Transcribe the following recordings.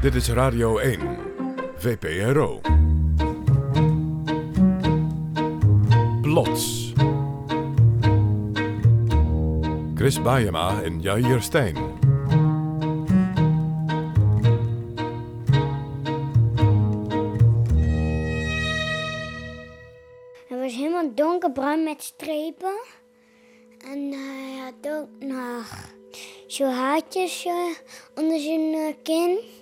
Dit is Radio 1, VPRO. Plots. Chris Baiema en Jair Stijn. Het was helemaal donkerbruin met strepen. En eh, hij had ook nog zo haartjes eh, onder zijn eh, kin.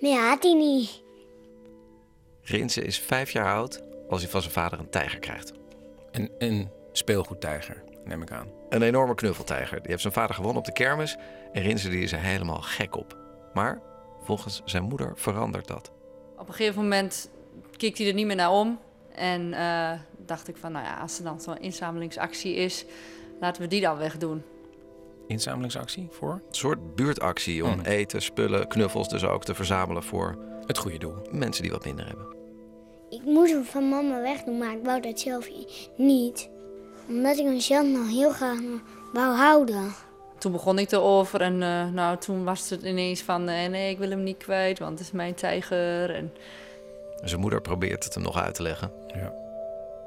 Meer had hij niet. Rinse is vijf jaar oud als hij van zijn vader een tijger krijgt. Een, een speelgoedtijger, neem ik aan. Een enorme knuffeltijger. Die heeft zijn vader gewonnen op de kermis. En Rinse die is er helemaal gek op. Maar volgens zijn moeder verandert dat. Op een gegeven moment keek hij er niet meer naar om. En eh, dacht ik van, nou ja, als er dan zo'n inzamelingsactie is, laten we die dan wegdoen. Inzamelingsactie voor Een soort buurtactie om Hmm. eten, spullen, knuffels dus ook te verzamelen voor het goede doel. mensen die wat minder hebben. Ik moest hem van mama wegdoen, maar ik wou dat zelf niet. Omdat ik hem zelf nog heel graag wou houden. Toen begon ik erover en eh, nou, toen was het ineens van, eh, nee, ik wil hem niet kwijt, want het is mijn tijger. En zijn moeder probeert het hem nog uit te leggen. Ja.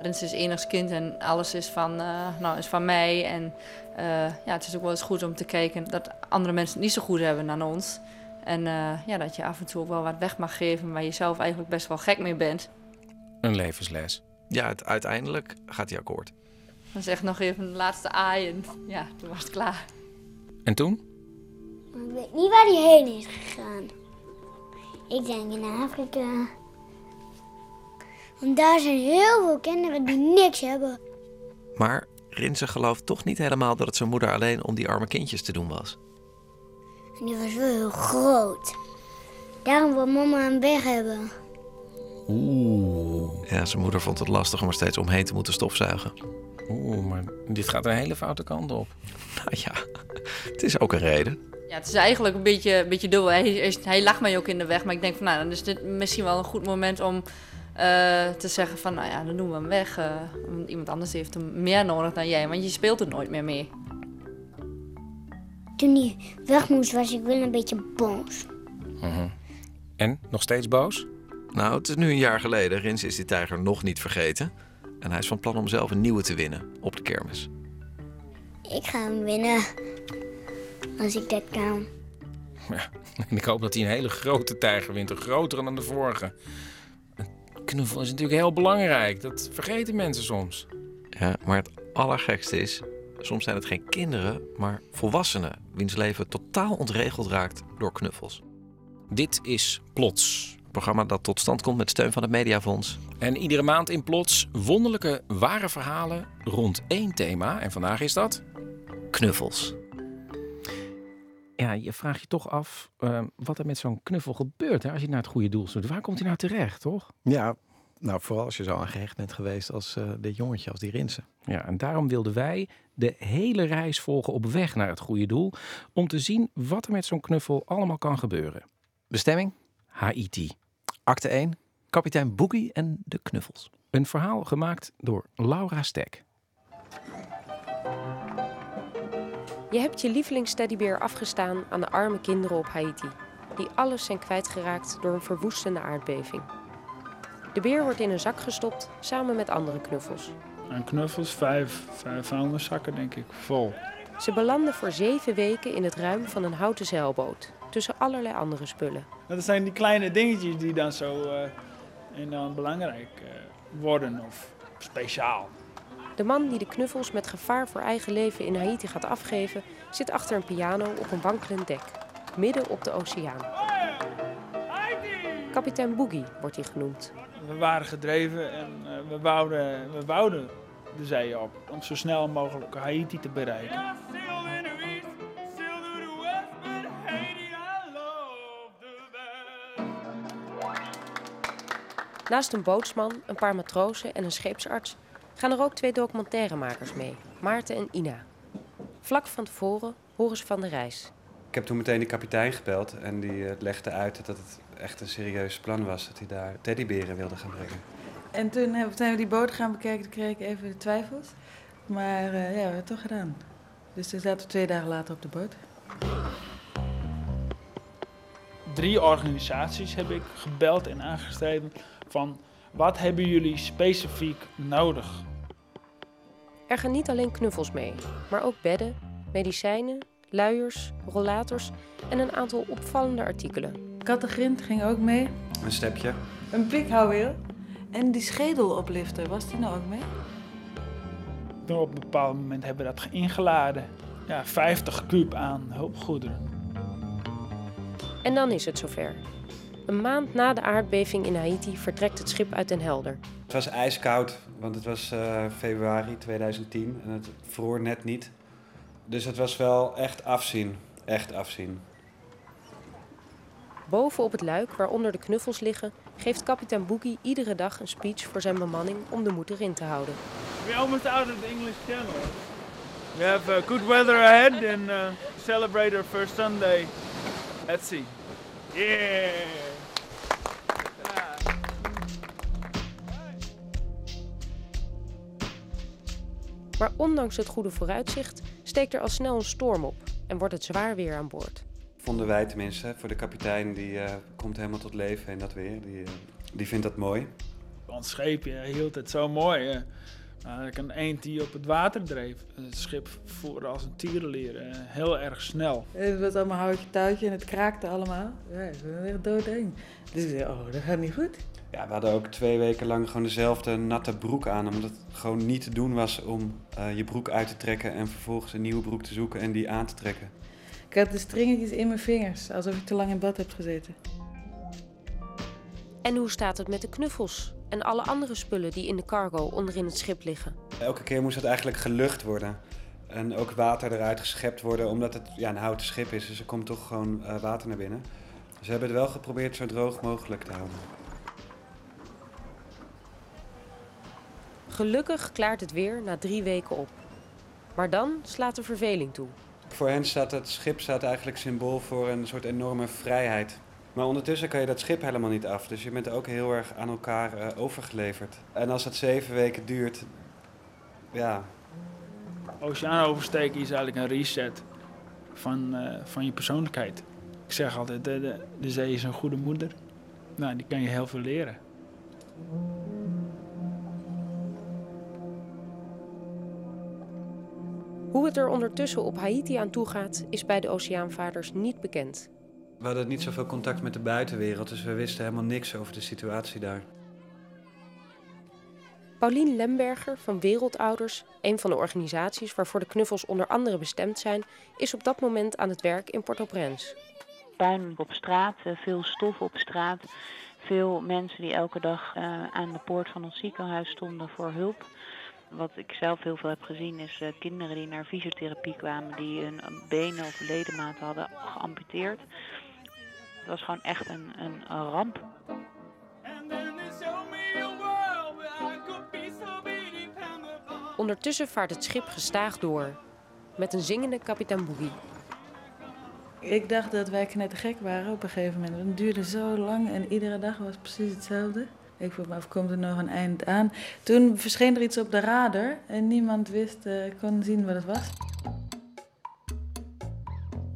Rens is enigskind en alles is van, eh, nou, is van mij. En eh, ja, het is ook wel eens goed om te kijken dat andere mensen het niet zo goed hebben dan ons. En eh, ja, dat je af en toe ook wel wat weg mag geven waar je zelf eigenlijk best wel gek mee bent. Een levensles. Ja, het, uiteindelijk gaat hij akkoord. Dan zeg nog even een laatste aai en ja, toen was het klaar. En toen? Ik weet niet waar hij heen is gegaan. Ik denk in Afrika. Want daar zijn heel veel kinderen die niks hebben. Maar Rinse gelooft toch niet helemaal dat het zijn moeder alleen om die arme kindjes te doen was. En die was wel heel groot. Daarom wil mama hem weg hebben. Oeh. Ja, zijn moeder vond het lastig om er steeds omheen te moeten stofzuigen. Oeh, maar dit gaat een hele foute kant op. Nou ja, het is ook een reden. Ja, het is eigenlijk een beetje, een beetje dubbel. Hij, hij, hij lag mij ook in de weg, maar ik denk van nou, dan is dit misschien wel een goed moment om eh, te zeggen van nou ja, dan doen we hem weg. want iemand anders heeft hem meer nodig dan jij, want je speelt er nooit meer mee. Toen hij weg moest, was ik wel een beetje boos. En? Nog steeds boos? Nou, het is nu een jaar geleden. Rins is die tijger nog niet vergeten. En hij is van plan om zelf een nieuwe te winnen op de kermis. Ik ga hem winnen. Als ik dat kan. Ja. En ik hoop dat hij een hele grote tijger wint. Een grotere dan de vorige. Knuffel is natuurlijk heel belangrijk. Dat vergeten mensen soms. Ja, maar het allergekste is, soms zijn het geen kinderen, maar volwassenen wiens leven totaal ontregeld raakt door knuffels. Dit is Plots. Een programma dat tot stand komt met steun van het Mediafonds. En iedere maand in Plots wonderlijke, ware verhalen rond één thema. En vandaag is dat... Knuffels. Ja, je vraagt je toch af eh, wat er met zo'n knuffel gebeurt hè, als je naar het goede doel zoekt. Waar komt hij nou terecht, toch? Ja, nou vooral als je zo aangehecht bent geweest als eh, dit jongetje, als die Rinsen. Ja, en daarom wilden wij de hele reis volgen op weg naar het goede doel. Om te zien wat er met zo'n knuffel allemaal kan gebeuren. Bestemming? Haiti. Acte 1. Kapitein Boogie en de knuffels. Een verhaal gemaakt door Laura Stek. Je hebt je lievelingsteddybeer afgestaan aan de arme kinderen op Haiti, die alles zijn kwijtgeraakt door een verwoestende aardbeving. De beer wordt in een zak gestopt samen met andere knuffels. Aan knuffels, vijf, vijf vuilniszakken denk ik, vol. Ze belanden voor zeven weken in het ruim van een houten zeilboot, tussen allerlei andere spullen. Dat zijn die kleine dingetjes die dan zo eh, en dan belangrijk eh, worden of speciaal. De man die de knuffels met gevaar voor eigen leven in Haiti gaat afgeven, zit achter een piano op een wankelend dek, midden op de oceaan. Kapitein Boogie wordt hij genoemd. We waren gedreven en eh, we, wouden, we wouden de zee op om zo snel mogelijk Haiti te bereiken. Naast een bootsman, een paar matrozen en een scheepsarts gaan er ook twee documentairemakers mee, Maarten en Ina. Vlak van tevoren horen ze van de reis. Ik heb toen meteen de kapitein gebeld en die eh, legde uit dat het echt een serieus plan was dat hij daar teddyberen wilde gaan brengen. En toen hebben zijn we die boot gaan bekijken, toen kreeg ik even de twijfels. Maar eh, ja, we hebben het toch gedaan. Dus toen zaten we twee dagen later op de boot. drie organisaties heb ik gebeld en aangeschreven van wat hebben jullie specifiek nodig? Er gaan niet alleen knuffels mee, maar ook bedden, medicijnen, luiers, rollators en een aantal opvallende artikelen. Kattengrint ging ook mee. Een stepje. Een pikhouweel. En die schedeloplifter, was die nou ook mee? Toen op een bepaald moment hebben we dat ingeladen. Ja, 50 kuub aan hulpgoederen. En dan is het zover. Een maand na de aardbeving in Haiti vertrekt het schip uit Den Helder. Het was ijskoud, want het was eh, februari 2010 en het vroor net niet. Dus het was wel echt afzien. Echt afzien. Boven op het luik waaronder de knuffels liggen, geeft kapitein Boogie iedere dag een speech voor zijn bemanning om de moed erin te houden. We're almost out of the English Channel. We have uh, good weather ahead and uh, celebrate our first Sunday at sea. Yeah! Maar ondanks het goede vooruitzicht steekt er al snel een storm op en wordt het zwaar weer aan boord. Vonden wij tenminste. Voor de kapitein, die eh, komt helemaal tot leven in dat weer. Die, eh, die vindt dat mooi. Ons scheepje hield het zo mooi. Nou, ik een eend die op het water dreef. Het schip voerde als een tierenlier. eh, heel erg snel. Het was allemaal houtje touwtje en het kraakte allemaal. Ja, ik ben echt doodeng. Dus ik zei, oh, dat gaat niet goed. Ja, we hadden ook twee weken lang gewoon dezelfde natte broek aan. Omdat het gewoon niet te doen was om eh, je broek uit te trekken en vervolgens een nieuwe broek te zoeken en die aan te trekken. Ik had de stringetjes in mijn vingers, alsof ik te lang in bad heb gezeten. En hoe staat het met de knuffels en alle andere spullen die in de cargo onderin het schip liggen? Elke keer moest het eigenlijk gelucht worden. En ook water eruit geschept worden, omdat het ja, een houten schip is. Dus er komt toch gewoon eh, water naar binnen. Dus we hebben het wel geprobeerd zo droog mogelijk te houden. Gelukkig klaart het weer na drie weken op. Maar dan slaat de verveling toe. Voor hen staat het schip staat eigenlijk symbool voor een soort enorme vrijheid. Maar ondertussen kan je dat schip helemaal niet af. Dus je bent ook heel erg aan elkaar eh, overgeleverd. En als dat zeven weken duurt, ja, Oceaan oversteken is eigenlijk een reset van, eh, van je persoonlijkheid. Ik zeg altijd, de, de, de zee is een goede moeder. Nou, die kan je heel veel leren. Hoe het er ondertussen op Haiti aan toe gaat, is bij de oceaanvaarders niet bekend. we hadden niet zoveel contact met de buitenwereld. Dus we wisten helemaal niks over de situatie daar. Paulien Lemberger van Wereldouders, een van de organisaties waarvoor de knuffels onder andere bestemd zijn, is op dat moment aan het werk in Port-au-Prince. puin op straat, eh, veel stof op straat. Veel mensen die elke dag eh, aan de poort van ons ziekenhuis stonden voor hulp. Wat ik zelf heel veel heb gezien is eh, kinderen die naar fysiotherapie kwamen die hun benen of ledematen hadden geamputeerd. Het was gewoon echt een, een, een ramp. Ondertussen vaart het schip gestaag door, met een zingende kapitein Boogie. Ik dacht dat wij knettergek waren op een gegeven moment. Het duurde zo lang en iedere dag was precies hetzelfde. Ik vroeg me af, komt er nog een eind aan? Toen verscheen er iets op de radar en niemand wist, eh, kon zien wat het was.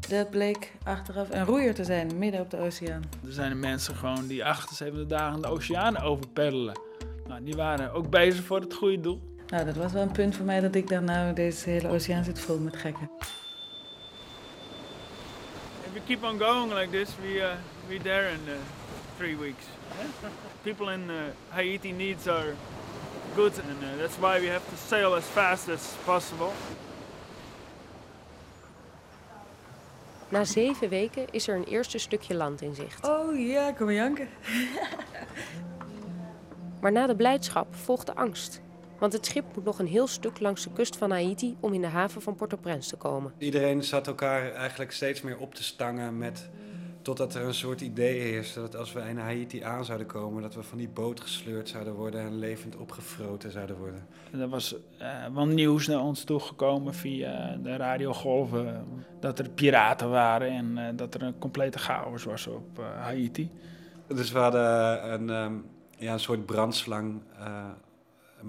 Dat bleek achteraf een roeier te zijn, midden op de oceaan. Er zijn mensen gewoon die 78 dagen de oceaan overpeddelen. Nou, die waren ook bezig voor het goede doel. Nou, dat was wel een punt voor mij dat ik dacht, nou, deze hele oceaan zit vol met gekken. If we keep on going like this, we uh, we there in uh, three weeks. People in uh, Haiti needs our goods, and uh, that's why we have to sail as fast as possible. Na zeven weken is er een eerste stukje land in zicht. Oh ja, kom maar janken. Maar na de blijdschap volgt de angst. Want het schip moet nog een heel stuk langs de kust van Haiti om in de haven van Port-au-Prince te komen. Iedereen zat elkaar eigenlijk steeds meer op te stangen met... Totdat er een soort idee heerste dat als we in Haiti aan zouden komen... dat we van die boot gesleurd zouden worden en levend opgefroten zouden worden. En er was eh, wel nieuws naar ons toegekomen via de radiogolven. Dat er piraten waren en eh, dat er een complete chaos was op eh, Haiti. Dus we hadden een, ehm, ja, een soort brandslang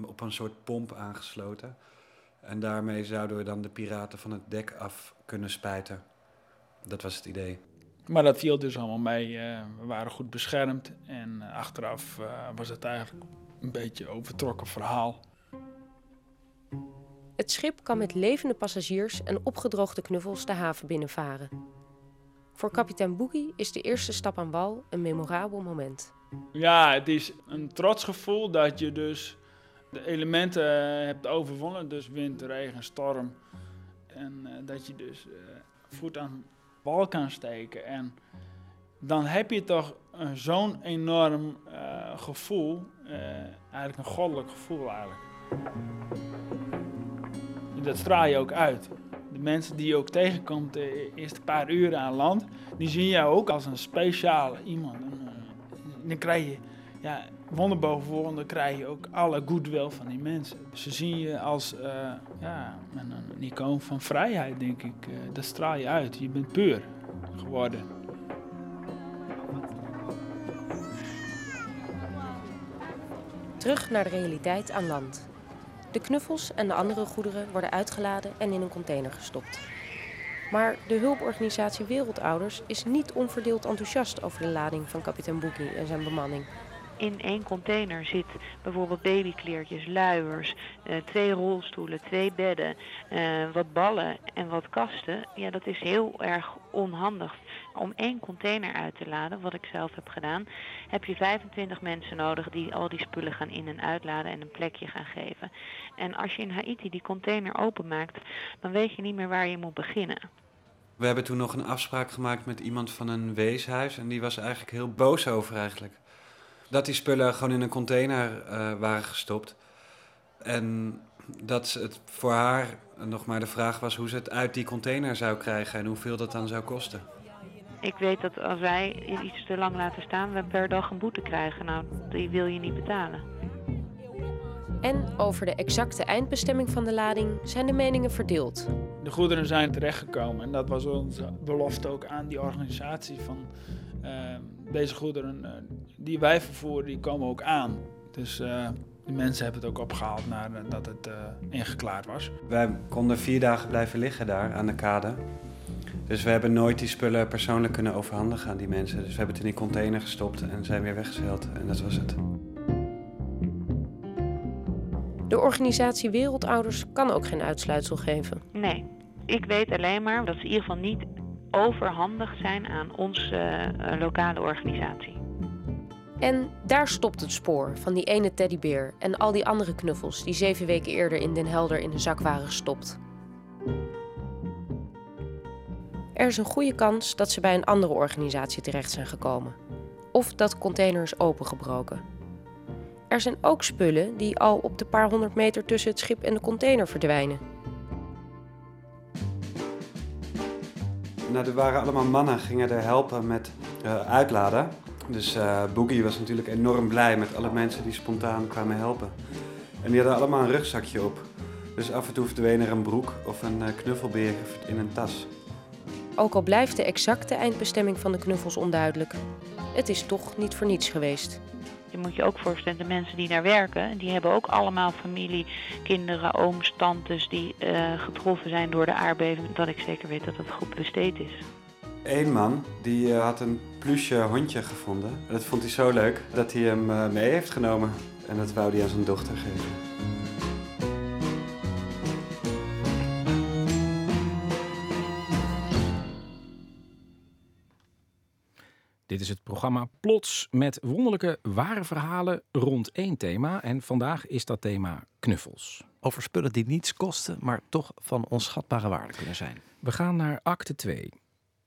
op een soort pomp aangesloten. En daarmee zouden we dan de piraten van het dek af kunnen spijten. Dat was het idee. Maar dat viel dus allemaal mee. eh, we waren goed beschermd. En eh, achteraf eh, was het eigenlijk een beetje overtrokken verhaal. Het schip kan met levende passagiers en opgedroogde knuffels de haven binnenvaren. Voor kapitein Boogie is de eerste stap aan wal een memorabel moment. Ja, het is een trots gevoel dat je dus de elementen hebt overwonnen. Dus wind, regen, storm. En dat je dus voet aan wal kan steken. En dan heb je toch zo'n enorm eh, gevoel. eh, eigenlijk een goddelijk gevoel eigenlijk. En dat straal je ook uit. De mensen die je ook tegenkomt de eerste paar uren aan land, die zien jou ook als een speciale iemand. En, eh, dan krijg je, ja, wonder boven wonder krijg je ook alle goodwill van die mensen. Ze zien je als eh, ja, een, icoon van vrijheid, denk ik. Eh, dat straal je uit. Je bent puur geworden. Terug naar de realiteit aan land. De knuffels en de andere goederen worden uitgeladen en in een container gestopt. Maar de hulporganisatie Wereldouders is niet onverdeeld enthousiast over de lading van kapitein Boogie en zijn bemanning. In één container zit bijvoorbeeld babykleertjes, luiers, eh, twee rolstoelen, twee bedden, eh, wat ballen en wat kasten. Ja, dat is heel erg onhandig. Om één container uit te laden, wat ik zelf heb gedaan, heb je 25 mensen nodig die al die spullen gaan in- en uitladen en een plekje gaan geven. En als je in Haiti die container openmaakt, dan weet je niet meer waar je moet beginnen. We hebben toen nog een afspraak gemaakt met iemand van een weeshuis. En die was eigenlijk heel boos over eigenlijk. Dat die spullen gewoon in een container eh, waren gestopt. En dat het voor haar nog maar de vraag was hoe ze het uit die container zou krijgen en hoeveel dat dan zou kosten. Ik weet dat als wij iets te lang laten staan, we per dag een boete krijgen. Nou, die wil je niet betalen. En over de exacte eindbestemming van de lading zijn de meningen verdeeld. De goederen zijn terechtgekomen en dat was onze belofte ook aan die organisatie van deze goederen eh, die wij vervoeren, die komen ook aan. Dus eh de mensen hebben het ook opgehaald nadat het eh, ingeklaard was. Wij konden vier dagen blijven liggen daar aan de kade. Dus we hebben nooit die spullen persoonlijk kunnen overhandigen aan die mensen. Dus we hebben het in die container gestopt en zijn weer weggezeild. En dat was het. De organisatie Wereldouders kan ook geen uitsluitsel geven. Nee, ik weet alleen maar dat ze in ieder geval niet overhandig zijn aan onze eh, lokale organisatie. En daar stopt het spoor van die ene teddybeer en al die andere knuffels die zeven weken eerder in Den Helder in de zak waren gestopt. Er is een goede kans dat ze bij een andere organisatie terecht zijn gekomen. Of dat container is opengebroken. Er zijn ook spullen die al op de paar honderd meter tussen het schip en de container verdwijnen. Nou, er waren allemaal mannen, gingen er helpen met eh, uitladen. Dus eh Boogie was natuurlijk enorm blij met alle mensen die spontaan kwamen helpen. En die hadden allemaal een rugzakje op. Dus af en toe verdween er een broek of een eh, knuffelbeer in een tas. Ook al blijft de exacte eindbestemming van de knuffels onduidelijk. Het is toch niet voor niets geweest. Je moet je ook voorstellen, de mensen die daar werken, die hebben ook allemaal familie, kinderen, ooms, tantes die eh, getroffen zijn door de aardbeving. Dat ik zeker weet dat het goed besteed is. Eén man die eh, had een plusje hondje gevonden. En dat vond hij zo leuk dat hij hem eh, mee heeft genomen. En dat wou hij aan zijn dochter geven. Dit is het programma Plots met wonderlijke ware verhalen rond één thema. En vandaag is dat thema knuffels. Over spullen die niets kosten, maar toch van onschatbare waarde kunnen zijn. We gaan naar acte 2.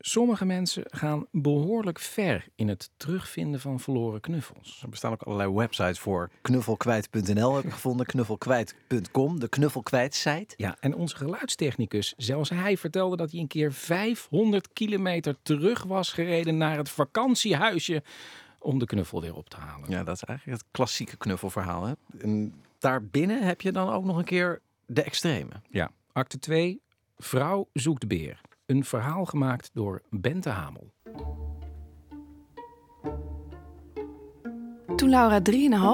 Sommige mensen gaan behoorlijk ver in het terugvinden van verloren knuffels. Er bestaan ook allerlei websites voor. Knuffelkwijt.nl heb ik gevonden, knuffelkwijt.com, de knuffelkwijt-site. Ja, en onze geluidstechnicus, zelfs hij vertelde dat hij een keer 500 kilometer terug was gereden naar het vakantiehuisje om de knuffel weer op te halen. Ja, dat is eigenlijk het klassieke knuffelverhaal. Hè? En daarbinnen heb je dan ook nog een keer de extreme. Ja, acte 2, Vrouw zoekt beer. Een verhaal gemaakt door Bente Hamel. Toen Laura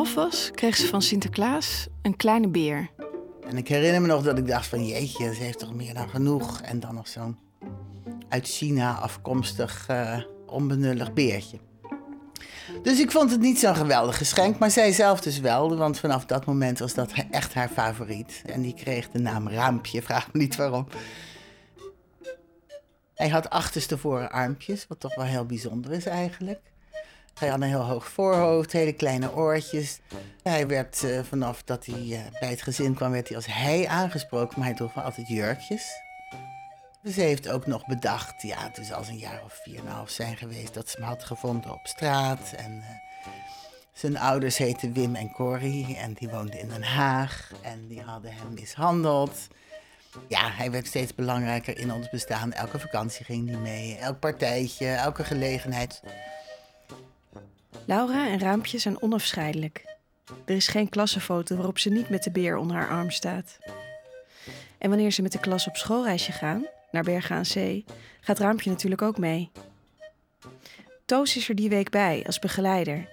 3,5 was, kreeg ze van Sinterklaas een kleine beer. En ik herinner me nog dat ik dacht van jeetje, ze heeft toch meer dan genoeg. En dan nog zo'n uit China afkomstig eh, onbenullig beertje. Dus ik vond het niet zo'n geweldig geschenk, maar zij zelf dus wel. Want vanaf dat moment was dat echt haar favoriet. En die kreeg de naam Raampje, vraag me niet waarom. Hij had achterstevoren armpjes, wat toch wel heel bijzonder is eigenlijk. Hij had een heel hoog voorhoofd, hele kleine oortjes. Hij werd eh, vanaf dat hij eh, bij het gezin kwam, werd hij als hij aangesproken, maar hij droeg wel altijd jurkjes. Ze heeft ook nog bedacht, ja, het is als een jaar of vier en half zijn geweest, dat ze hem had gevonden op straat. En eh, zijn ouders heten Wim en Corrie en die woonden in Den Haag en die hadden hem mishandeld. Ja, hij werd steeds belangrijker in ons bestaan. Elke vakantie ging hij mee, elk partijtje, elke gelegenheid. Laura en Raampje zijn onafscheidelijk. Er is geen klassenfoto waarop ze niet met de beer onder haar arm staat. En wanneer ze met de klas op schoolreisje gaan, naar Bergen aan Zee, gaat Raampje natuurlijk ook mee. Toos is er die week bij als begeleider.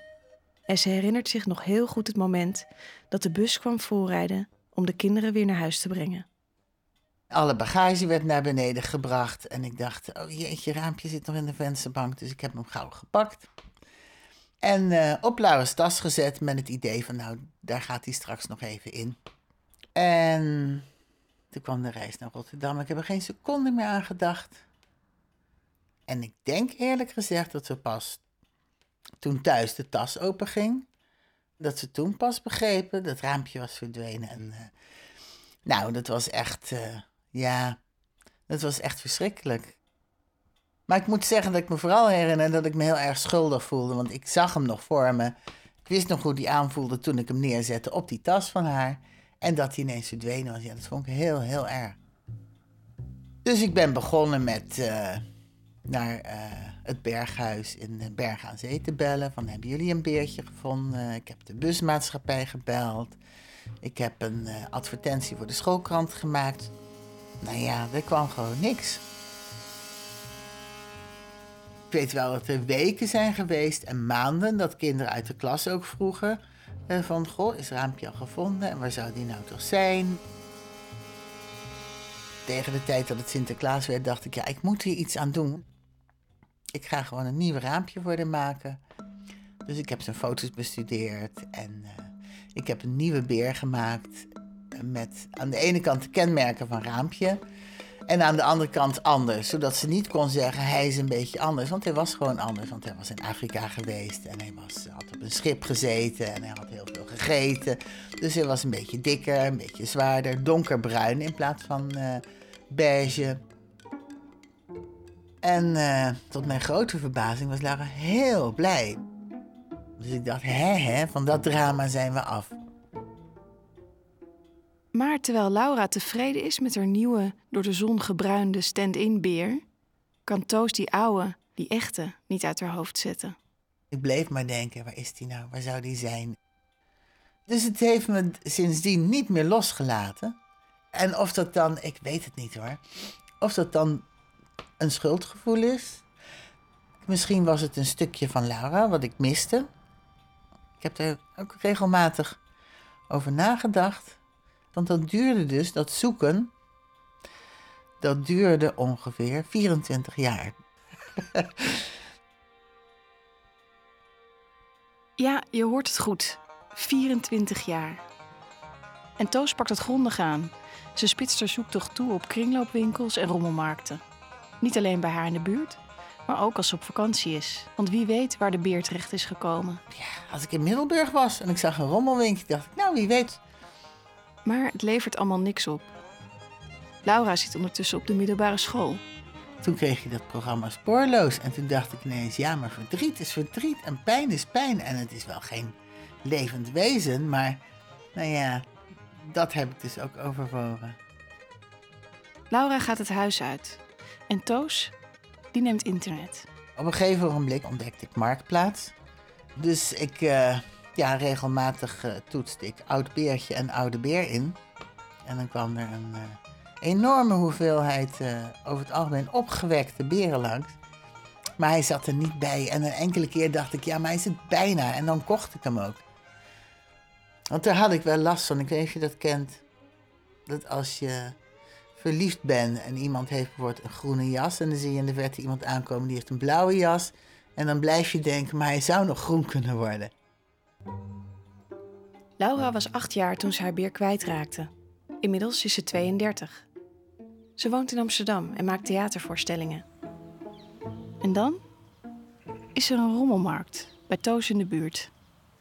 En ze herinnert zich nog heel goed het moment dat de bus kwam voorrijden om de kinderen weer naar huis te brengen. Alle bagage werd naar beneden gebracht en ik dacht, oh jeetje, Raampje zit nog in de vensterbank, dus ik heb hem gauw gepakt. En uh, op Laura's tas gezet met het idee van, nou, daar gaat hij straks nog even in. En toen kwam de reis naar Rotterdam. Ik heb er geen seconde meer aan gedacht. En ik denk eerlijk gezegd dat ze pas toen thuis de tas openging, dat ze toen pas begrepen dat raampje was verdwenen. En, uh, nou, dat was echt, uh, ja, dat was echt verschrikkelijk. Maar ik moet zeggen dat ik me vooral herinner dat ik me heel erg schuldig voelde. Want ik zag hem nog voor me. Ik wist nog hoe die aanvoelde toen ik hem neerzette op die tas van haar. En dat hij ineens verdwenen was. Ja, dat vond ik heel, heel erg. Dus ik ben begonnen met uh, naar uh, het berghuis in Berg aan Zee te bellen. Van, hebben jullie een beertje gevonden? Ik heb de busmaatschappij gebeld. Ik heb een uh, advertentie voor de schoolkrant gemaakt. Nou ja, er kwam gewoon niks. Ik weet wel dat er weken zijn geweest en maanden dat kinderen uit de klas ook vroegen uh, van, goh, is Raampje al gevonden en waar zou die nou toch zijn? Tegen de tijd dat het Sinterklaas werd, dacht ik, ja, ik moet hier iets aan doen. Ik ga gewoon een nieuw raampje voor hem maken. Dus ik heb zijn foto's bestudeerd en uh, ik heb een nieuwe beer gemaakt met aan de ene kant de kenmerken van Raampje en aan de andere kant anders. Zodat ze niet kon zeggen, hij is een beetje anders. Want hij was gewoon anders. Want hij was in Afrika geweest. En hij was, had op een schip gezeten. En hij had heel veel gegeten. Dus hij was een beetje dikker, een beetje zwaarder. Donkerbruin in plaats van uh, beige. En uh, tot mijn grote verbazing was Lara heel blij. Dus ik dacht, hè, hè, van dat drama zijn we af. Maar terwijl Laura tevreden is met haar nieuwe, door de zon gebruinde stand-in beer, kan Toos die oude, die echte, niet uit haar hoofd zetten. Ik bleef maar denken, waar is die nou? Waar zou die zijn? Dus het heeft me sindsdien niet meer losgelaten. En of dat dan, ik weet het niet hoor, of dat dan een schuldgevoel is. Misschien was het een stukje van Laura wat ik miste. Ik heb er ook regelmatig over nagedacht. Want dat duurde dus, dat zoeken, dat duurde ongeveer 24 jaar. ja, je hoort het goed. 24 jaar. En Toos pakt het grondig aan. Ze spitst haar zoektocht toe op kringloopwinkels en rommelmarkten. Niet alleen bij haar in de buurt, maar ook als ze op vakantie is. Want wie weet waar de beer terecht is gekomen. Ja, als ik in Middelburg was en ik zag een rommelwinkel, dacht ik, nou wie weet maar het levert allemaal niks op. Laura zit ondertussen op de middelbare school. Toen kreeg je dat programma Spoorloos. En toen dacht ik ineens, ja, maar verdriet is verdriet en pijn is pijn. En het is wel geen levend wezen, maar nou ja, dat heb ik dus ook overwogen. Laura gaat het huis uit. En Toos, die neemt internet. Op een gegeven moment ontdekte ik Marktplaats. Dus ik uh, ja, regelmatig uh, toetste ik oud beertje en oude beer in. En dan kwam er een uh, enorme hoeveelheid uh, over het algemeen opgewekte beren langs. Maar hij zat er niet bij. En een enkele keer dacht ik, ja, maar hij zit bijna. En dan kocht ik hem ook. Want daar had ik wel last van. Ik weet niet of je dat kent. Dat als je verliefd ben en iemand heeft bijvoorbeeld een groene jas en dan zie je in de verte iemand aankomen die heeft een blauwe jas en dan blijf je denken, maar hij zou nog groen kunnen worden. Laura was acht jaar toen ze haar beer kwijtraakte. Inmiddels is ze 32. Ze woont in Amsterdam en maakt theatervoorstellingen. En dan is er een rommelmarkt bij Toos in de buurt.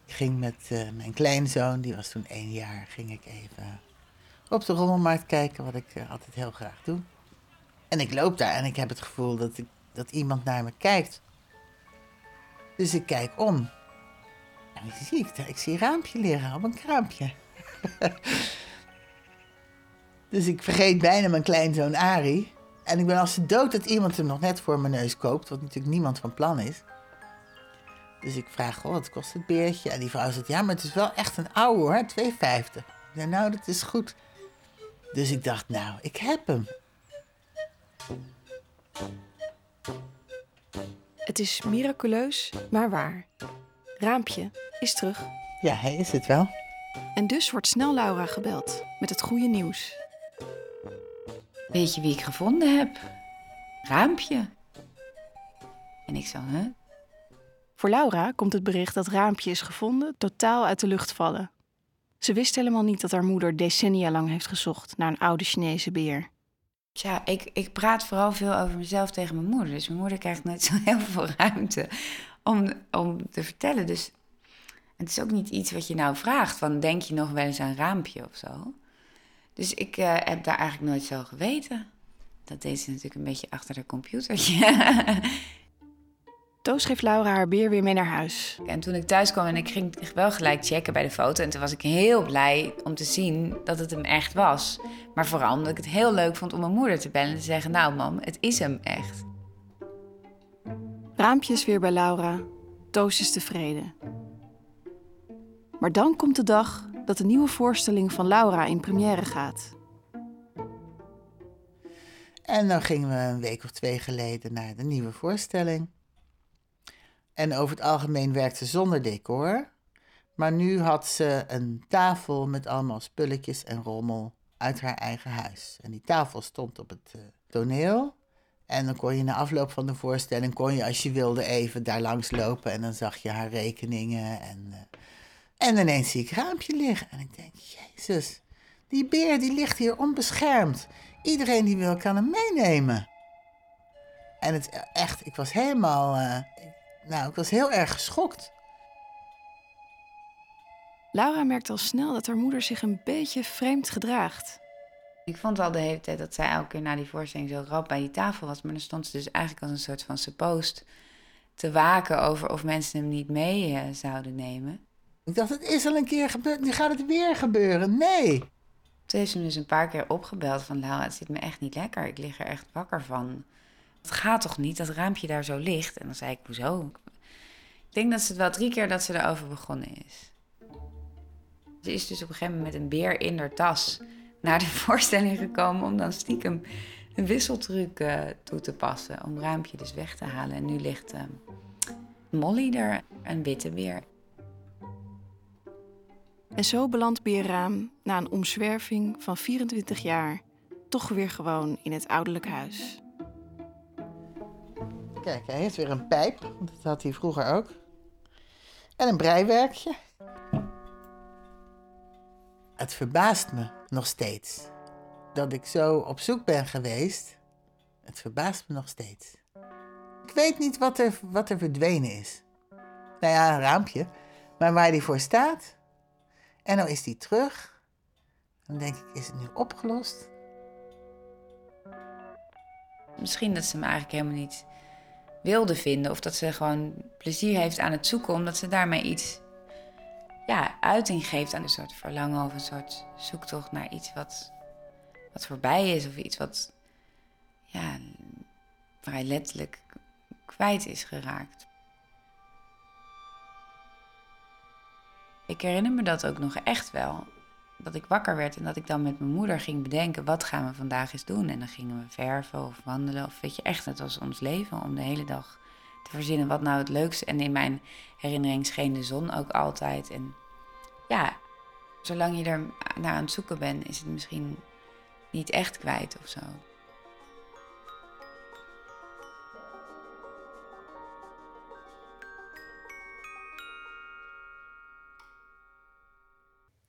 Ik ging met eh, mijn kleinzoon, die was toen één jaar, ging ik even op de rommelmarkt kijken, wat ik eh, altijd heel graag doe. En ik loop daar en ik heb het gevoel dat, ik, dat iemand naar me kijkt. Dus ik kijk om. Wie zie ik? Ik zie een raampje liggen op een kraampje. dus ik vergeet bijna mijn kleinzoon Ari. En ik ben als de dood dat iemand hem nog net voor mijn neus koopt, wat natuurlijk niemand van plan is. Dus ik vraag, oh, wat kost het beertje? En die vrouw zegt, ja, maar het is wel echt een oude hoor, 2,50. Ik nou, dat is goed. Dus ik dacht, nou, ik heb hem. Het is miraculeus, maar waar. Raampje is terug. Ja, hij is het wel. En dus wordt snel Laura gebeld met het goede nieuws. Weet je wie ik gevonden heb? Raampje. En ik zo, hè? Voor Laura komt het bericht dat Raampje is gevonden totaal uit de lucht vallen. Ze wist helemaal niet dat haar moeder decennia lang heeft gezocht naar een oude Chinese beer. Tja, ik, ik praat vooral veel over mezelf tegen mijn moeder. Dus mijn moeder krijgt nooit zo heel veel ruimte om, om te vertellen. Dus het is ook niet iets wat je nou vraagt. Van denk je nog wel eens aan raampje of zo? Dus ik uh, heb daar eigenlijk nooit zo geweten. Dat deed ze natuurlijk een beetje achter haar computertje. Toos geeft Laura haar beer weer mee naar huis. En toen ik thuis kwam en ik ging wel gelijk checken bij de foto. En toen was ik heel blij om te zien dat het hem echt was. Maar vooral omdat ik het heel leuk vond om mijn moeder te bellen en te zeggen... Nou mam, het is hem echt. Raampjes weer bij Laura. Toos is tevreden. Maar dan komt de dag dat de nieuwe voorstelling van Laura in première gaat. En dan gingen we een week of twee geleden naar de nieuwe voorstelling. En over het algemeen werkte ze zonder decor. Maar nu had ze een tafel met allemaal spulletjes en rommel uit haar eigen huis. En die tafel stond op het uh, toneel. En dan kon je na afloop van de voorstelling, kon je als je wilde even daar langs lopen. En dan zag je haar rekeningen. En, uh, en ineens zie ik raampje liggen. En ik denk, jezus, die beer die ligt hier onbeschermd. Iedereen die wil kan hem meenemen. En het echt, ik was helemaal, uh, nou, ik was heel erg geschokt. Laura merkt al snel dat haar moeder zich een beetje vreemd gedraagt. Ik vond al de hele tijd dat zij elke keer na die voorstelling zo rap bij die tafel was. Maar dan stond ze dus eigenlijk als een soort van suppost te waken over of mensen hem niet mee uh, zouden nemen. Ik dacht, het is al een keer gebeurd, nu gaat het weer gebeuren. Nee. Toen heeft ze me dus een paar keer opgebeld van... Laura, het zit me echt niet lekker. Ik lig er echt wakker van. Het gaat toch niet, dat raampje daar zo ligt? En dan zei ik, hoezo? Ik denk dat ze het wel drie keer dat ze erover begonnen is. Ze is dus op een gegeven moment met een beer in haar tas naar de voorstelling gekomen om dan stiekem een wisseltruc uh, toe te passen. Om raampje dus weg te halen. En nu ligt uh, Molly er, een witte beer. En zo belandt Beerraam na een omzwerving van 24 jaar toch weer gewoon in het ouderlijk huis. Kijk, hij heeft weer een pijp, want dat had hij vroeger ook. En een breiwerkje. Het verbaast me nog steeds dat ik zo op zoek ben geweest. Het verbaast me nog steeds. Ik weet niet wat er, wat er verdwenen is. Nou ja, een raampje. Maar waar die voor staat. En nou is die terug. Dan denk ik, is het nu opgelost? Misschien dat ze hem eigenlijk helemaal niet wilde vinden. Of dat ze gewoon plezier heeft aan het zoeken, omdat ze daarmee iets ja, uiting geeft aan een soort verlangen of een soort zoektocht naar iets wat, wat voorbij is. Of iets wat ja, vrij letterlijk kwijt is geraakt. Ik herinner me dat ook nog echt wel. Dat ik wakker werd en dat ik dan met mijn moeder ging bedenken: wat gaan we vandaag eens doen? En dan gingen we verven of wandelen. Of weet je, echt, het was ons leven om de hele dag te verzinnen wat nou het leukste. En in mijn herinnering scheen de zon ook altijd. En ja, zolang je er naar aan het zoeken bent, is het misschien niet echt kwijt of zo.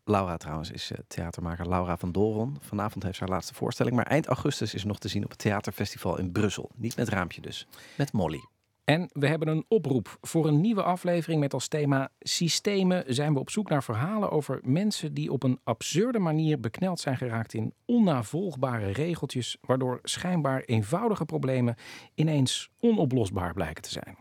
Laura trouwens is uh, theatermaker Laura van Doron. Vanavond heeft ze haar laatste voorstelling. Maar eind augustus is nog te zien op het theaterfestival in Brussel. Niet met Raampje dus, met Molly. En we hebben een oproep voor een nieuwe aflevering met als thema Systemen. Zijn we op zoek naar verhalen over mensen die op een absurde manier bekneld zijn geraakt in onnavolgbare regeltjes, waardoor schijnbaar eenvoudige problemen ineens onoplosbaar blijken te zijn.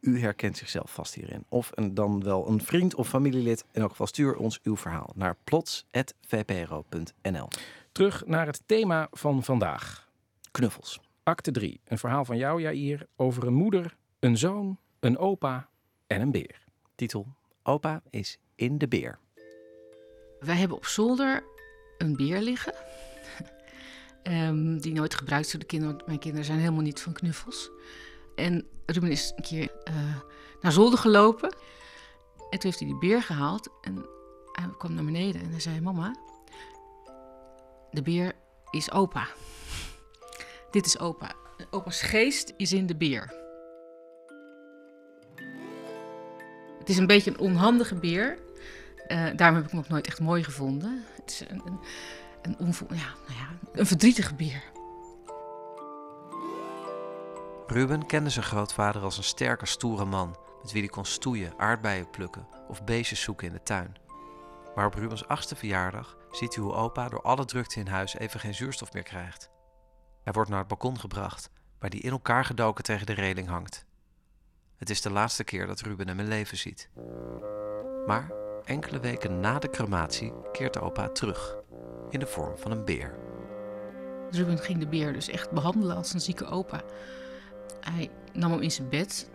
U herkent zichzelf vast hierin. Of een, dan wel een vriend of familielid. In elk geval stuur ons uw verhaal naar plots.vpro.nl. Terug naar het thema van vandaag. Knuffels. Acte 3. Een verhaal van jou, Jair, over een moeder, een zoon, een opa en een beer. Titel: Opa is in de beer. Wij hebben op zolder een beer liggen. Ehm, die nooit gebruikt door de kinderen. Want mijn kinderen zijn helemaal niet van knuffels. En Ruben is een keer uh, naar zolder gelopen. En toen heeft hij die beer gehaald. En hij kwam naar beneden en hij zei: Mama, de beer is opa. Dit is opa. Opa's geest is in de beer. Het is een beetje een onhandige beer. Uh, daarom heb ik hem ook nooit echt mooi gevonden. Het is een, een, een, ja, nou ja, een verdrietige beer. Ruben kende zijn grootvader als een sterke, stoere man met wie hij kon stoeien, aardbeien plukken of beestjes zoeken in de tuin. Maar op Rubens achtste verjaardag ziet hij hoe opa door alle drukte in huis even geen zuurstof meer krijgt. Hij wordt naar het balkon gebracht, waar hij in elkaar gedoken tegen de reling hangt. Het is de laatste keer dat Ruben hem in leven ziet. Maar enkele weken na de crematie keert de opa terug, in de vorm van een beer. Ruben ging de beer dus echt behandelen als een zieke opa. Hij nam hem in zijn bed.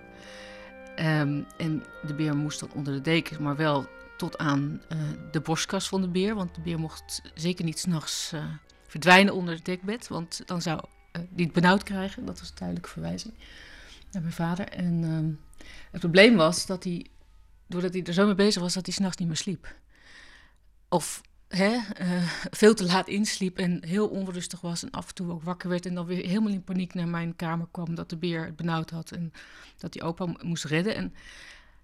Ehm, en de beer moest dan onder de deken, maar wel tot aan uh, de borstkas van de beer. Want de beer mocht zeker niet s'nachts uh, verdwijnen onder het dekbed. Want dan zou hij het benauwd krijgen. Dat was een duidelijke verwijzing naar mijn vader. En ehm, het probleem was dat hij, doordat hij er zo mee bezig was, dat hij s'nachts niet meer sliep. Of hè, uh, veel te laat insliep en heel onrustig was en af en toe ook wakker werd en dan weer helemaal in paniek naar mijn kamer kwam dat de beer het benauwd had en dat hij opa moest redden. En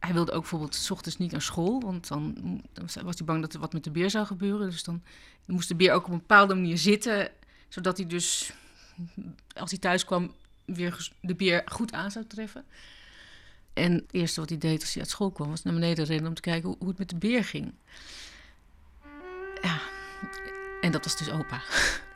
hij wilde ook bijvoorbeeld s ochtends niet naar school, want dan, dan, was hij bang dat er wat met de beer zou gebeuren. Dus dan, moest de beer ook op een bepaalde manier zitten, zodat hij dus als hij thuis kwam weer de beer goed aan zou treffen. En het eerste wat hij deed als hij uit school kwam was naar beneden rennen om te kijken hoe, hoe het met de beer ging. Ja, en dat was dus opa.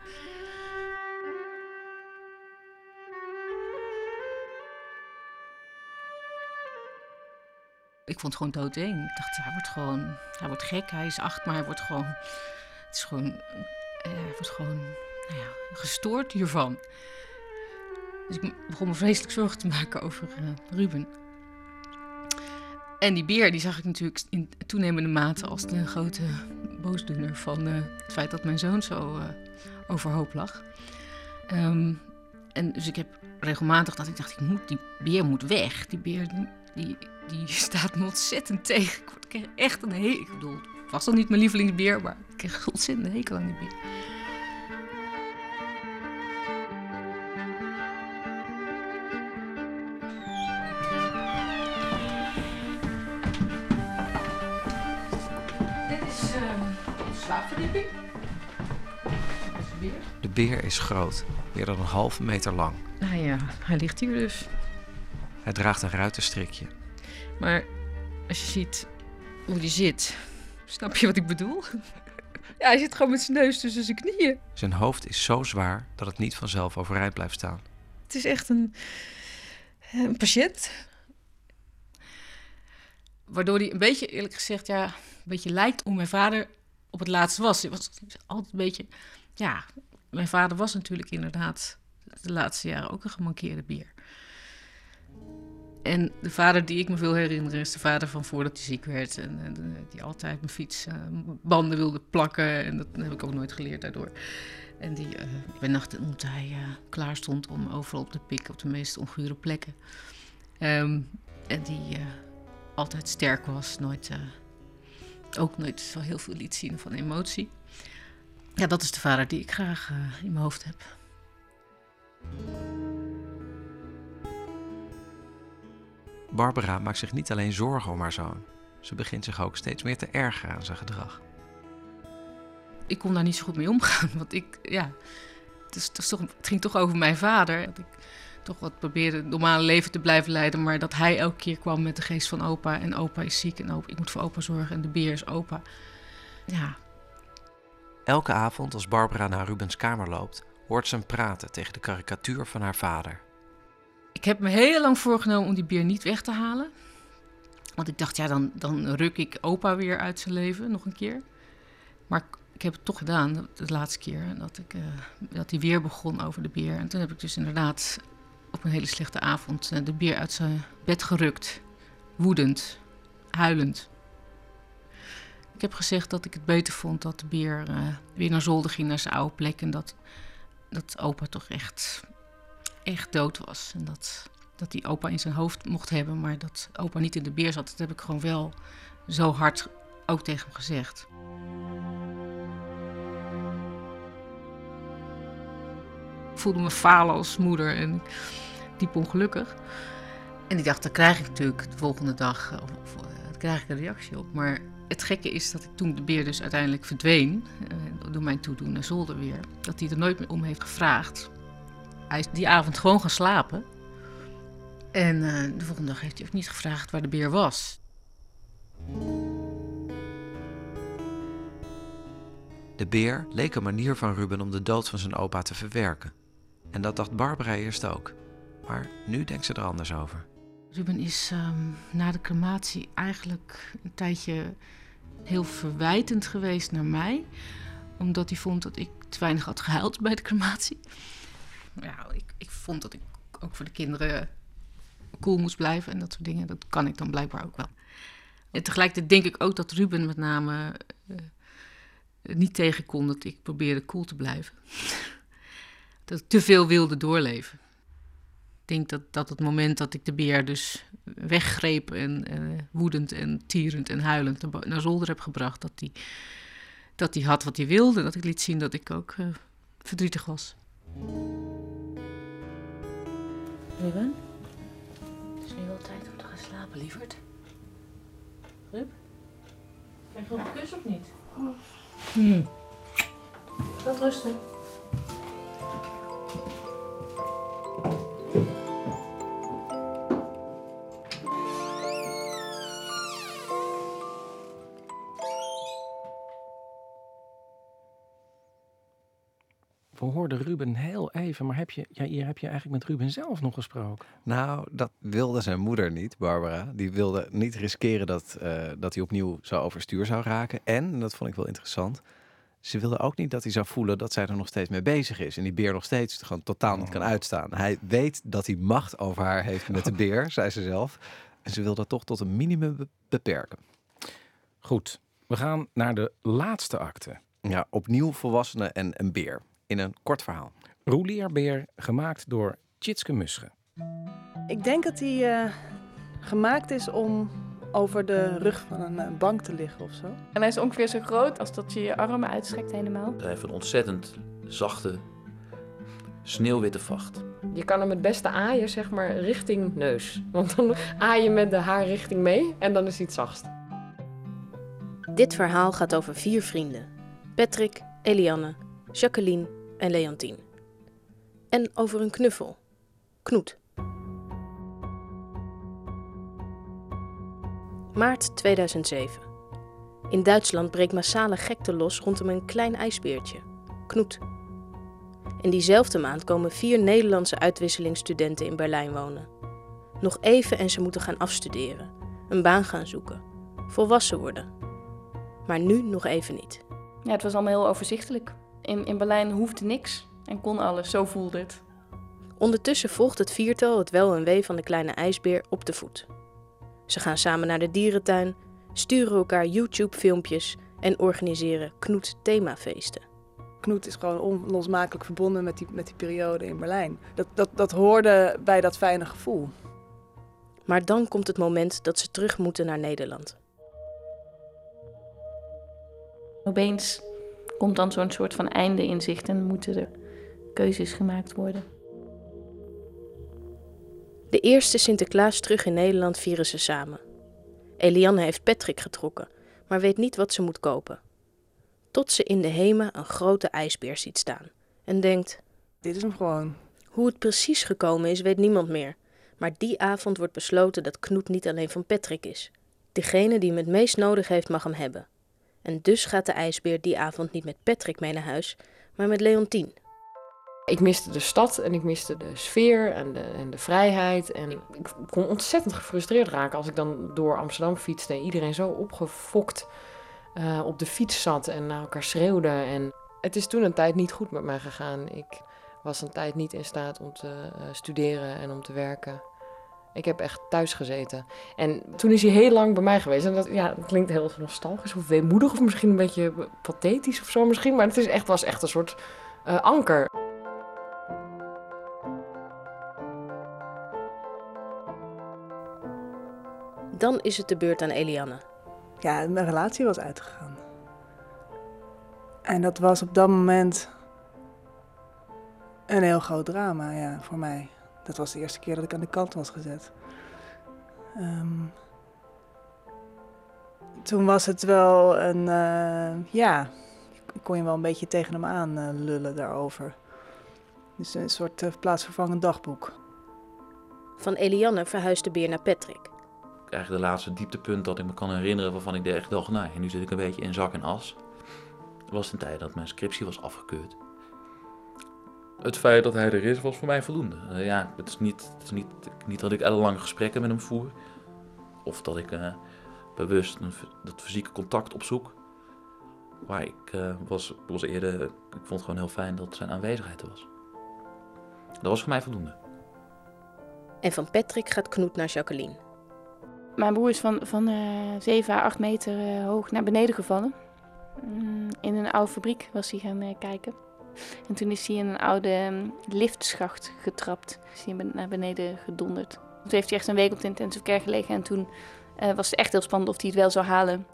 Ik vond het gewoon doodeng. Ik dacht, hij wordt gewoon, hij wordt gek. Hij is acht, maar hij wordt gewoon, het is gewoon, hij wordt gewoon, nou ja, gestoord hiervan. Dus ik begon me vreselijk zorgen te maken over uh, Ruben. En die beer, die zag ik natuurlijk in toenemende mate als de grote boosdoener van uh, het feit dat mijn zoon zo overhoop lag. Um, en dus ik heb regelmatig dat ik dacht, ik moet, die beer moet weg. Die beer, die, die staat me ontzettend tegen. Ik kreeg echt een hekel. Ik bedoel, het was dan niet mijn lievelingsbeer, maar ik kreeg een ontzettend hekel aan die beer. slaapverdieping. De beer is groot, meer dan een halve meter lang. Nou ja, hij ligt hier dus. Hij draagt een ruitenstrikje. Maar als je ziet hoe die zit, snap je wat ik bedoel? ja, hij zit gewoon met zijn neus tussen zijn knieën. Zijn hoofd is zo zwaar dat het niet vanzelf overeind blijft staan. Het is echt een, een patiënt. Waardoor hij een beetje, eerlijk gezegd, ja, een beetje lijkt hoe mijn vader op het laatst was. Het was altijd een beetje. Ja, mijn vader was natuurlijk inderdaad de laatste jaren ook een gemankeerde bier. En de vader die ik me wil herinneren is de vader van voordat hij ziek werd. En, en die altijd mijn fiets uh, banden wilde plakken. En dat heb ik ook nooit geleerd daardoor. En die uh, bij nacht omdat hij klaar stond om overal op te pikken op de meest ongure plekken. Um, en die altijd sterk was, nooit ook nooit zo heel veel liet zien van emotie. Ja, dat is de vader die ik graag in mijn hoofd heb. Barbara maakt zich niet alleen zorgen om haar zoon. Ze begint zich ook steeds meer te ergeren aan zijn gedrag. Ik kon daar niet zo goed mee omgaan, want ik, ja, het, is, het, is toch, het ging toch over mijn vader. Dat ik toch wat probeerde het normale leven te blijven leiden, maar dat hij elke keer kwam met de geest van opa en opa is ziek en opa, ik moet voor opa zorgen en de beer is opa. Ja. Elke avond als Barbara naar Rubens kamer loopt, hoort ze hem praten tegen de karikatuur van haar vader. Ik heb me heel lang voorgenomen om die beer niet weg te halen. Want ik dacht, ja, dan, dan ruk ik opa weer uit zijn leven nog een keer. Maar ik heb het toch gedaan, de laatste keer. Dat, ik, uh, dat hij weer begon over de beer. En toen heb ik dus inderdaad op een hele slechte avond uh, de beer uit zijn bed gerukt. Woedend, huilend. Ik heb gezegd dat ik het beter vond dat de beer uh, weer naar zolder ging, naar zijn oude plek. En dat, dat opa toch echt, echt dood was. En dat, dat die opa in zijn hoofd mocht hebben, maar dat opa niet in de beer zat. Dat heb ik gewoon wel zo hard ook tegen hem gezegd. Ik voelde me falen als moeder en diep ongelukkig. En ik dacht, dan krijg ik natuurlijk de volgende dag of, of, daar krijg ik een reactie op. Maar het gekke is dat ik toen de beer dus uiteindelijk verdween, uh, door mijn toedoen naar zolder weer, dat hij er nooit meer om heeft gevraagd. Hij is die avond gewoon gaan slapen. En uh, de volgende dag heeft hij ook niet gevraagd waar de beer was. De beer leek een manier van Ruben om de dood van zijn opa te verwerken. En dat dacht Barbara eerst ook. Maar nu denkt ze er anders over. Ruben is um, na de crematie eigenlijk een tijdje heel verwijtend geweest naar mij. Omdat hij vond dat ik te weinig had gehuild bij de crematie. Ja, ik, ik vond dat ik ook voor de kinderen cool moest blijven en dat soort dingen. Dat kan ik dan blijkbaar ook wel. En tegelijkertijd denk ik ook dat Ruben met name uh, niet tegen kon dat ik probeerde cool te blijven. dat ik te veel wilde doorleven. Ik denk dat, dat het moment dat ik de beer dus weggreep en uh, woedend en tierend en huilend naar zolder heb gebracht, dat hij dat die had wat hij wilde. Dat ik liet zien dat ik ook uh, verdrietig was. Ruben? Het is nu wel tijd om te gaan slapen, lieverd. Rub? Krijg je nog een kus of niet? Hmm. Laat rusten. We hoorden Ruben heel even, maar heb je, ja, hier heb je eigenlijk met Ruben zelf nog gesproken? Nou, dat wilde zijn moeder niet, Barbara. Die wilde niet riskeren dat, uh, dat hij opnieuw zo overstuur zou raken. En, dat vond ik wel interessant, ze wilde ook niet dat hij zou voelen dat zij er nog steeds mee bezig is. En die beer nog steeds gewoon totaal niet kan uitstaan. Hij weet dat hij macht over haar heeft met de beer, zei ze zelf. En ze wil dat toch tot een minimum beperken. Goed, we gaan naar de laatste acte. Ja, opnieuw volwassenen en een beer. In een kort verhaal. Roelierbeer, gemaakt door Tjitske Musche. Ik denk dat hij uh, gemaakt is om over de rug van een uh, bank te liggen of zo. En hij is ongeveer zo groot als dat je je armen uitstrekt helemaal. Hij heeft een ontzettend zachte, sneeuwwitte vacht. Je kan hem het beste aaien, zeg maar, richting neus. Want dan aai je met de haarrichting mee en dan is hij het zachtst. Dit verhaal gaat over vier vrienden. Patrick, Elianne, Jacqueline en Leontien. En over een knuffel. Knoet. Maart 2007. In Duitsland breekt massale gekte los rondom een klein ijsbeertje, Knoet. In diezelfde maand komen vier Nederlandse uitwisselingsstudenten in Berlijn wonen. Nog even en ze moeten gaan afstuderen, een baan gaan zoeken, volwassen worden. Maar nu nog even niet. Ja, het was allemaal heel overzichtelijk. In, in Berlijn hoefde niks en kon alles, zo voelde het. Ondertussen volgt het viertal het wel en wee van de kleine ijsbeer op de voet. Ze gaan samen naar de dierentuin, sturen elkaar YouTube-filmpjes en organiseren Knoet-themafeesten. Knoet is gewoon onlosmakelijk verbonden met die, met die periode in Berlijn. Dat, dat, dat hoorde bij dat fijne gevoel. Maar dan komt het moment dat ze terug moeten naar Nederland. Opeens komt dan zo'n soort van einde in zicht en moeten er keuzes gemaakt worden. De eerste Sinterklaas terug in Nederland vieren ze samen. Eliane heeft Patrick getrokken, maar weet niet wat ze moet kopen. Tot ze in de hema een grote ijsbeer ziet staan en denkt: Dit is hem gewoon. Hoe het precies gekomen is, weet niemand meer. Maar die avond wordt besloten dat Knoet niet alleen van Patrick is. Degene die hem het meest nodig heeft, mag hem hebben. En dus gaat de ijsbeer die avond niet met Patrick mee naar huis, maar met Leontien. Ik miste de stad en ik miste de sfeer en de, en de vrijheid. En ik, ik kon ontzettend gefrustreerd raken als ik dan door Amsterdam fietste en iedereen zo opgefokt uh, op de fiets zat en naar elkaar schreeuwde. En het is toen een tijd niet goed met mij gegaan. Ik was een tijd niet in staat om te uh, studeren en om te werken. Ik heb echt thuis gezeten. En toen is hij heel lang bij mij geweest. En dat, ja, dat klinkt heel nostalgisch of weemoedig of misschien een beetje pathetisch of zo misschien. Maar het is echt, was echt een soort uh, anker. Dan is het de beurt aan Eliane. Ja, mijn relatie was uitgegaan. En dat was op dat moment een heel groot drama, ja, voor mij. Dat was de eerste keer dat ik aan de kant was gezet. Um, toen was het wel een, uh, ja, kon je wel een beetje tegen hem aan uh, lullen daarover. Dus een soort uh, plaatsvervangend dagboek. Van Eliane verhuisde de beer naar Patrick. Eigenlijk de laatste dieptepunt dat ik me kan herinneren waarvan ik echt dacht, nou, nu zit ik een beetje in zak en as. Dat was een tijd dat mijn scriptie was afgekeurd het feit dat hij er is, was voor mij voldoende. Uh, ja, het is, niet, het is niet, niet dat ik ellenlange gesprekken met hem voer. Of dat ik uh, bewust een, dat fysieke contact opzoek. Maar ik uh, was, was eerder, ik vond het gewoon heel fijn dat zijn aanwezigheid er was. Dat was voor mij voldoende. En van Patrick gaat Knoet naar Jacqueline. Mijn broer is van, van 7 à 8 meter hoog naar beneden gevallen. Mm, in een oude fabriek was hij gaan kijken. En toen is hij in een oude ehm, liftschacht getrapt. Is hij naar beneden gedonderd. Toen heeft hij echt een week op de intensive care gelegen. En toen uh, was het echt heel spannend of hij het wel zou halen.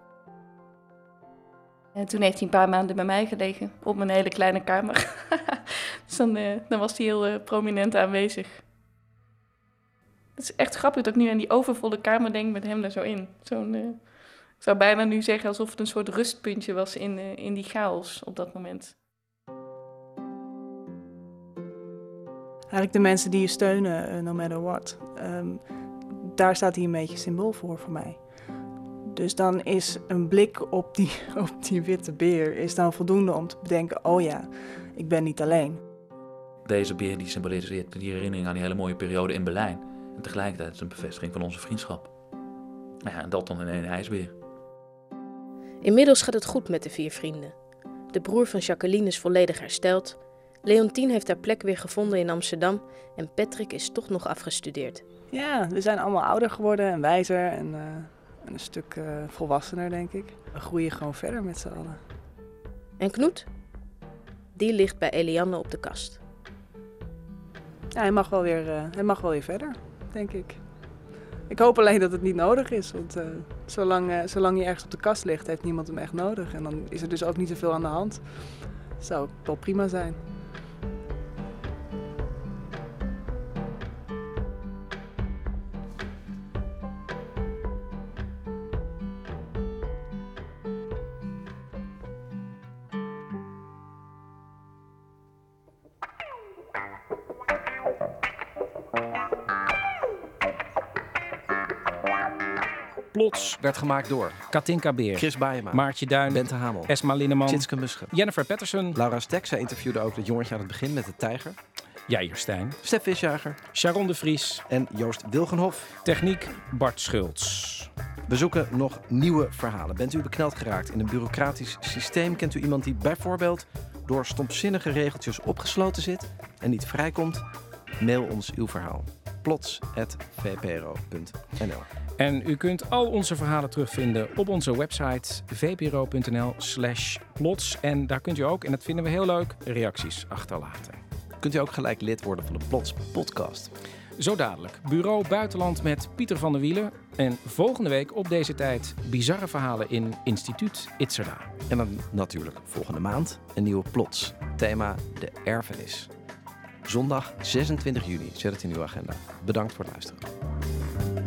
En toen heeft hij een paar maanden bij mij gelegen. Op mijn hele kleine kamer. dus dan, uh, dan, was hij heel uh, prominent aanwezig. Het is echt grappig dat ik nu aan die overvolle kamer denk met hem daar zo in. Zo'n, ik zou bijna nu zeggen alsof het een soort rustpuntje was in, in die chaos op dat moment. Eigenlijk de mensen die je steunen, uh, no matter what. Um, daar staat hij een beetje symbool voor voor mij. Dus dan is een blik op die, op die witte beer is dan voldoende om te bedenken: oh ja, ik ben niet alleen. Deze beer die symboliseert die herinnering aan die hele mooie periode in Berlijn. En tegelijkertijd is een bevestiging van onze vriendschap. Nou ja, en dat dan in één ijsbeer. Inmiddels gaat het goed met de vier vrienden. De broer van Jacqueline is volledig hersteld Leontien heeft haar plek weer gevonden in Amsterdam en Patrick is toch nog afgestudeerd. Ja, we zijn allemaal ouder geworden en wijzer en, uh, en een stuk uh, volwassener, denk ik. We groeien gewoon verder met z'n allen. En Knoet? Die ligt bij Eliane op de kast. Ja, hij mag wel weer, uh, hij mag wel weer verder, denk ik. Ik hoop alleen dat het niet nodig is, want zolang, zolang hij ergens op de kast ligt, heeft niemand hem echt nodig. En dan is er dus ook niet zoveel aan de hand. Zou wel prima zijn. Werd gemaakt door Katinka Beer, Chris Baayema, Maartje Duin, Bente Hamel, Esma Linneman, Tjitske Musche, Jennifer Patterson, Laura Stek. Zij interviewde ook het jongetje aan het begin met de tijger. Jair Stijn, Stef Visjager, Sharon de Vries en Joost Wilgenhof. Techniek Bart Schultz. We zoeken nog nieuwe verhalen. Bent u bekneld geraakt in een bureaucratisch systeem? Kent u iemand die bijvoorbeeld door stomzinnige regeltjes opgesloten zit en niet vrijkomt? Mail ons uw verhaal plots.vpro.nl. En u kunt al onze verhalen terugvinden op onze website vpro.nl/slash plots. En daar kunt u ook, en dat vinden we heel leuk, reacties achterlaten. Kunt u ook gelijk lid worden van de Plots Podcast? Zo dadelijk. Bureau Buitenland met Pieter van der Wielen. En volgende week op deze tijd bizarre verhalen in Instituut Itzerda. En dan natuurlijk volgende maand een nieuwe Plots. Thema de erfenis. Zondag 26 juni. Zet het in uw agenda. Bedankt voor het luisteren.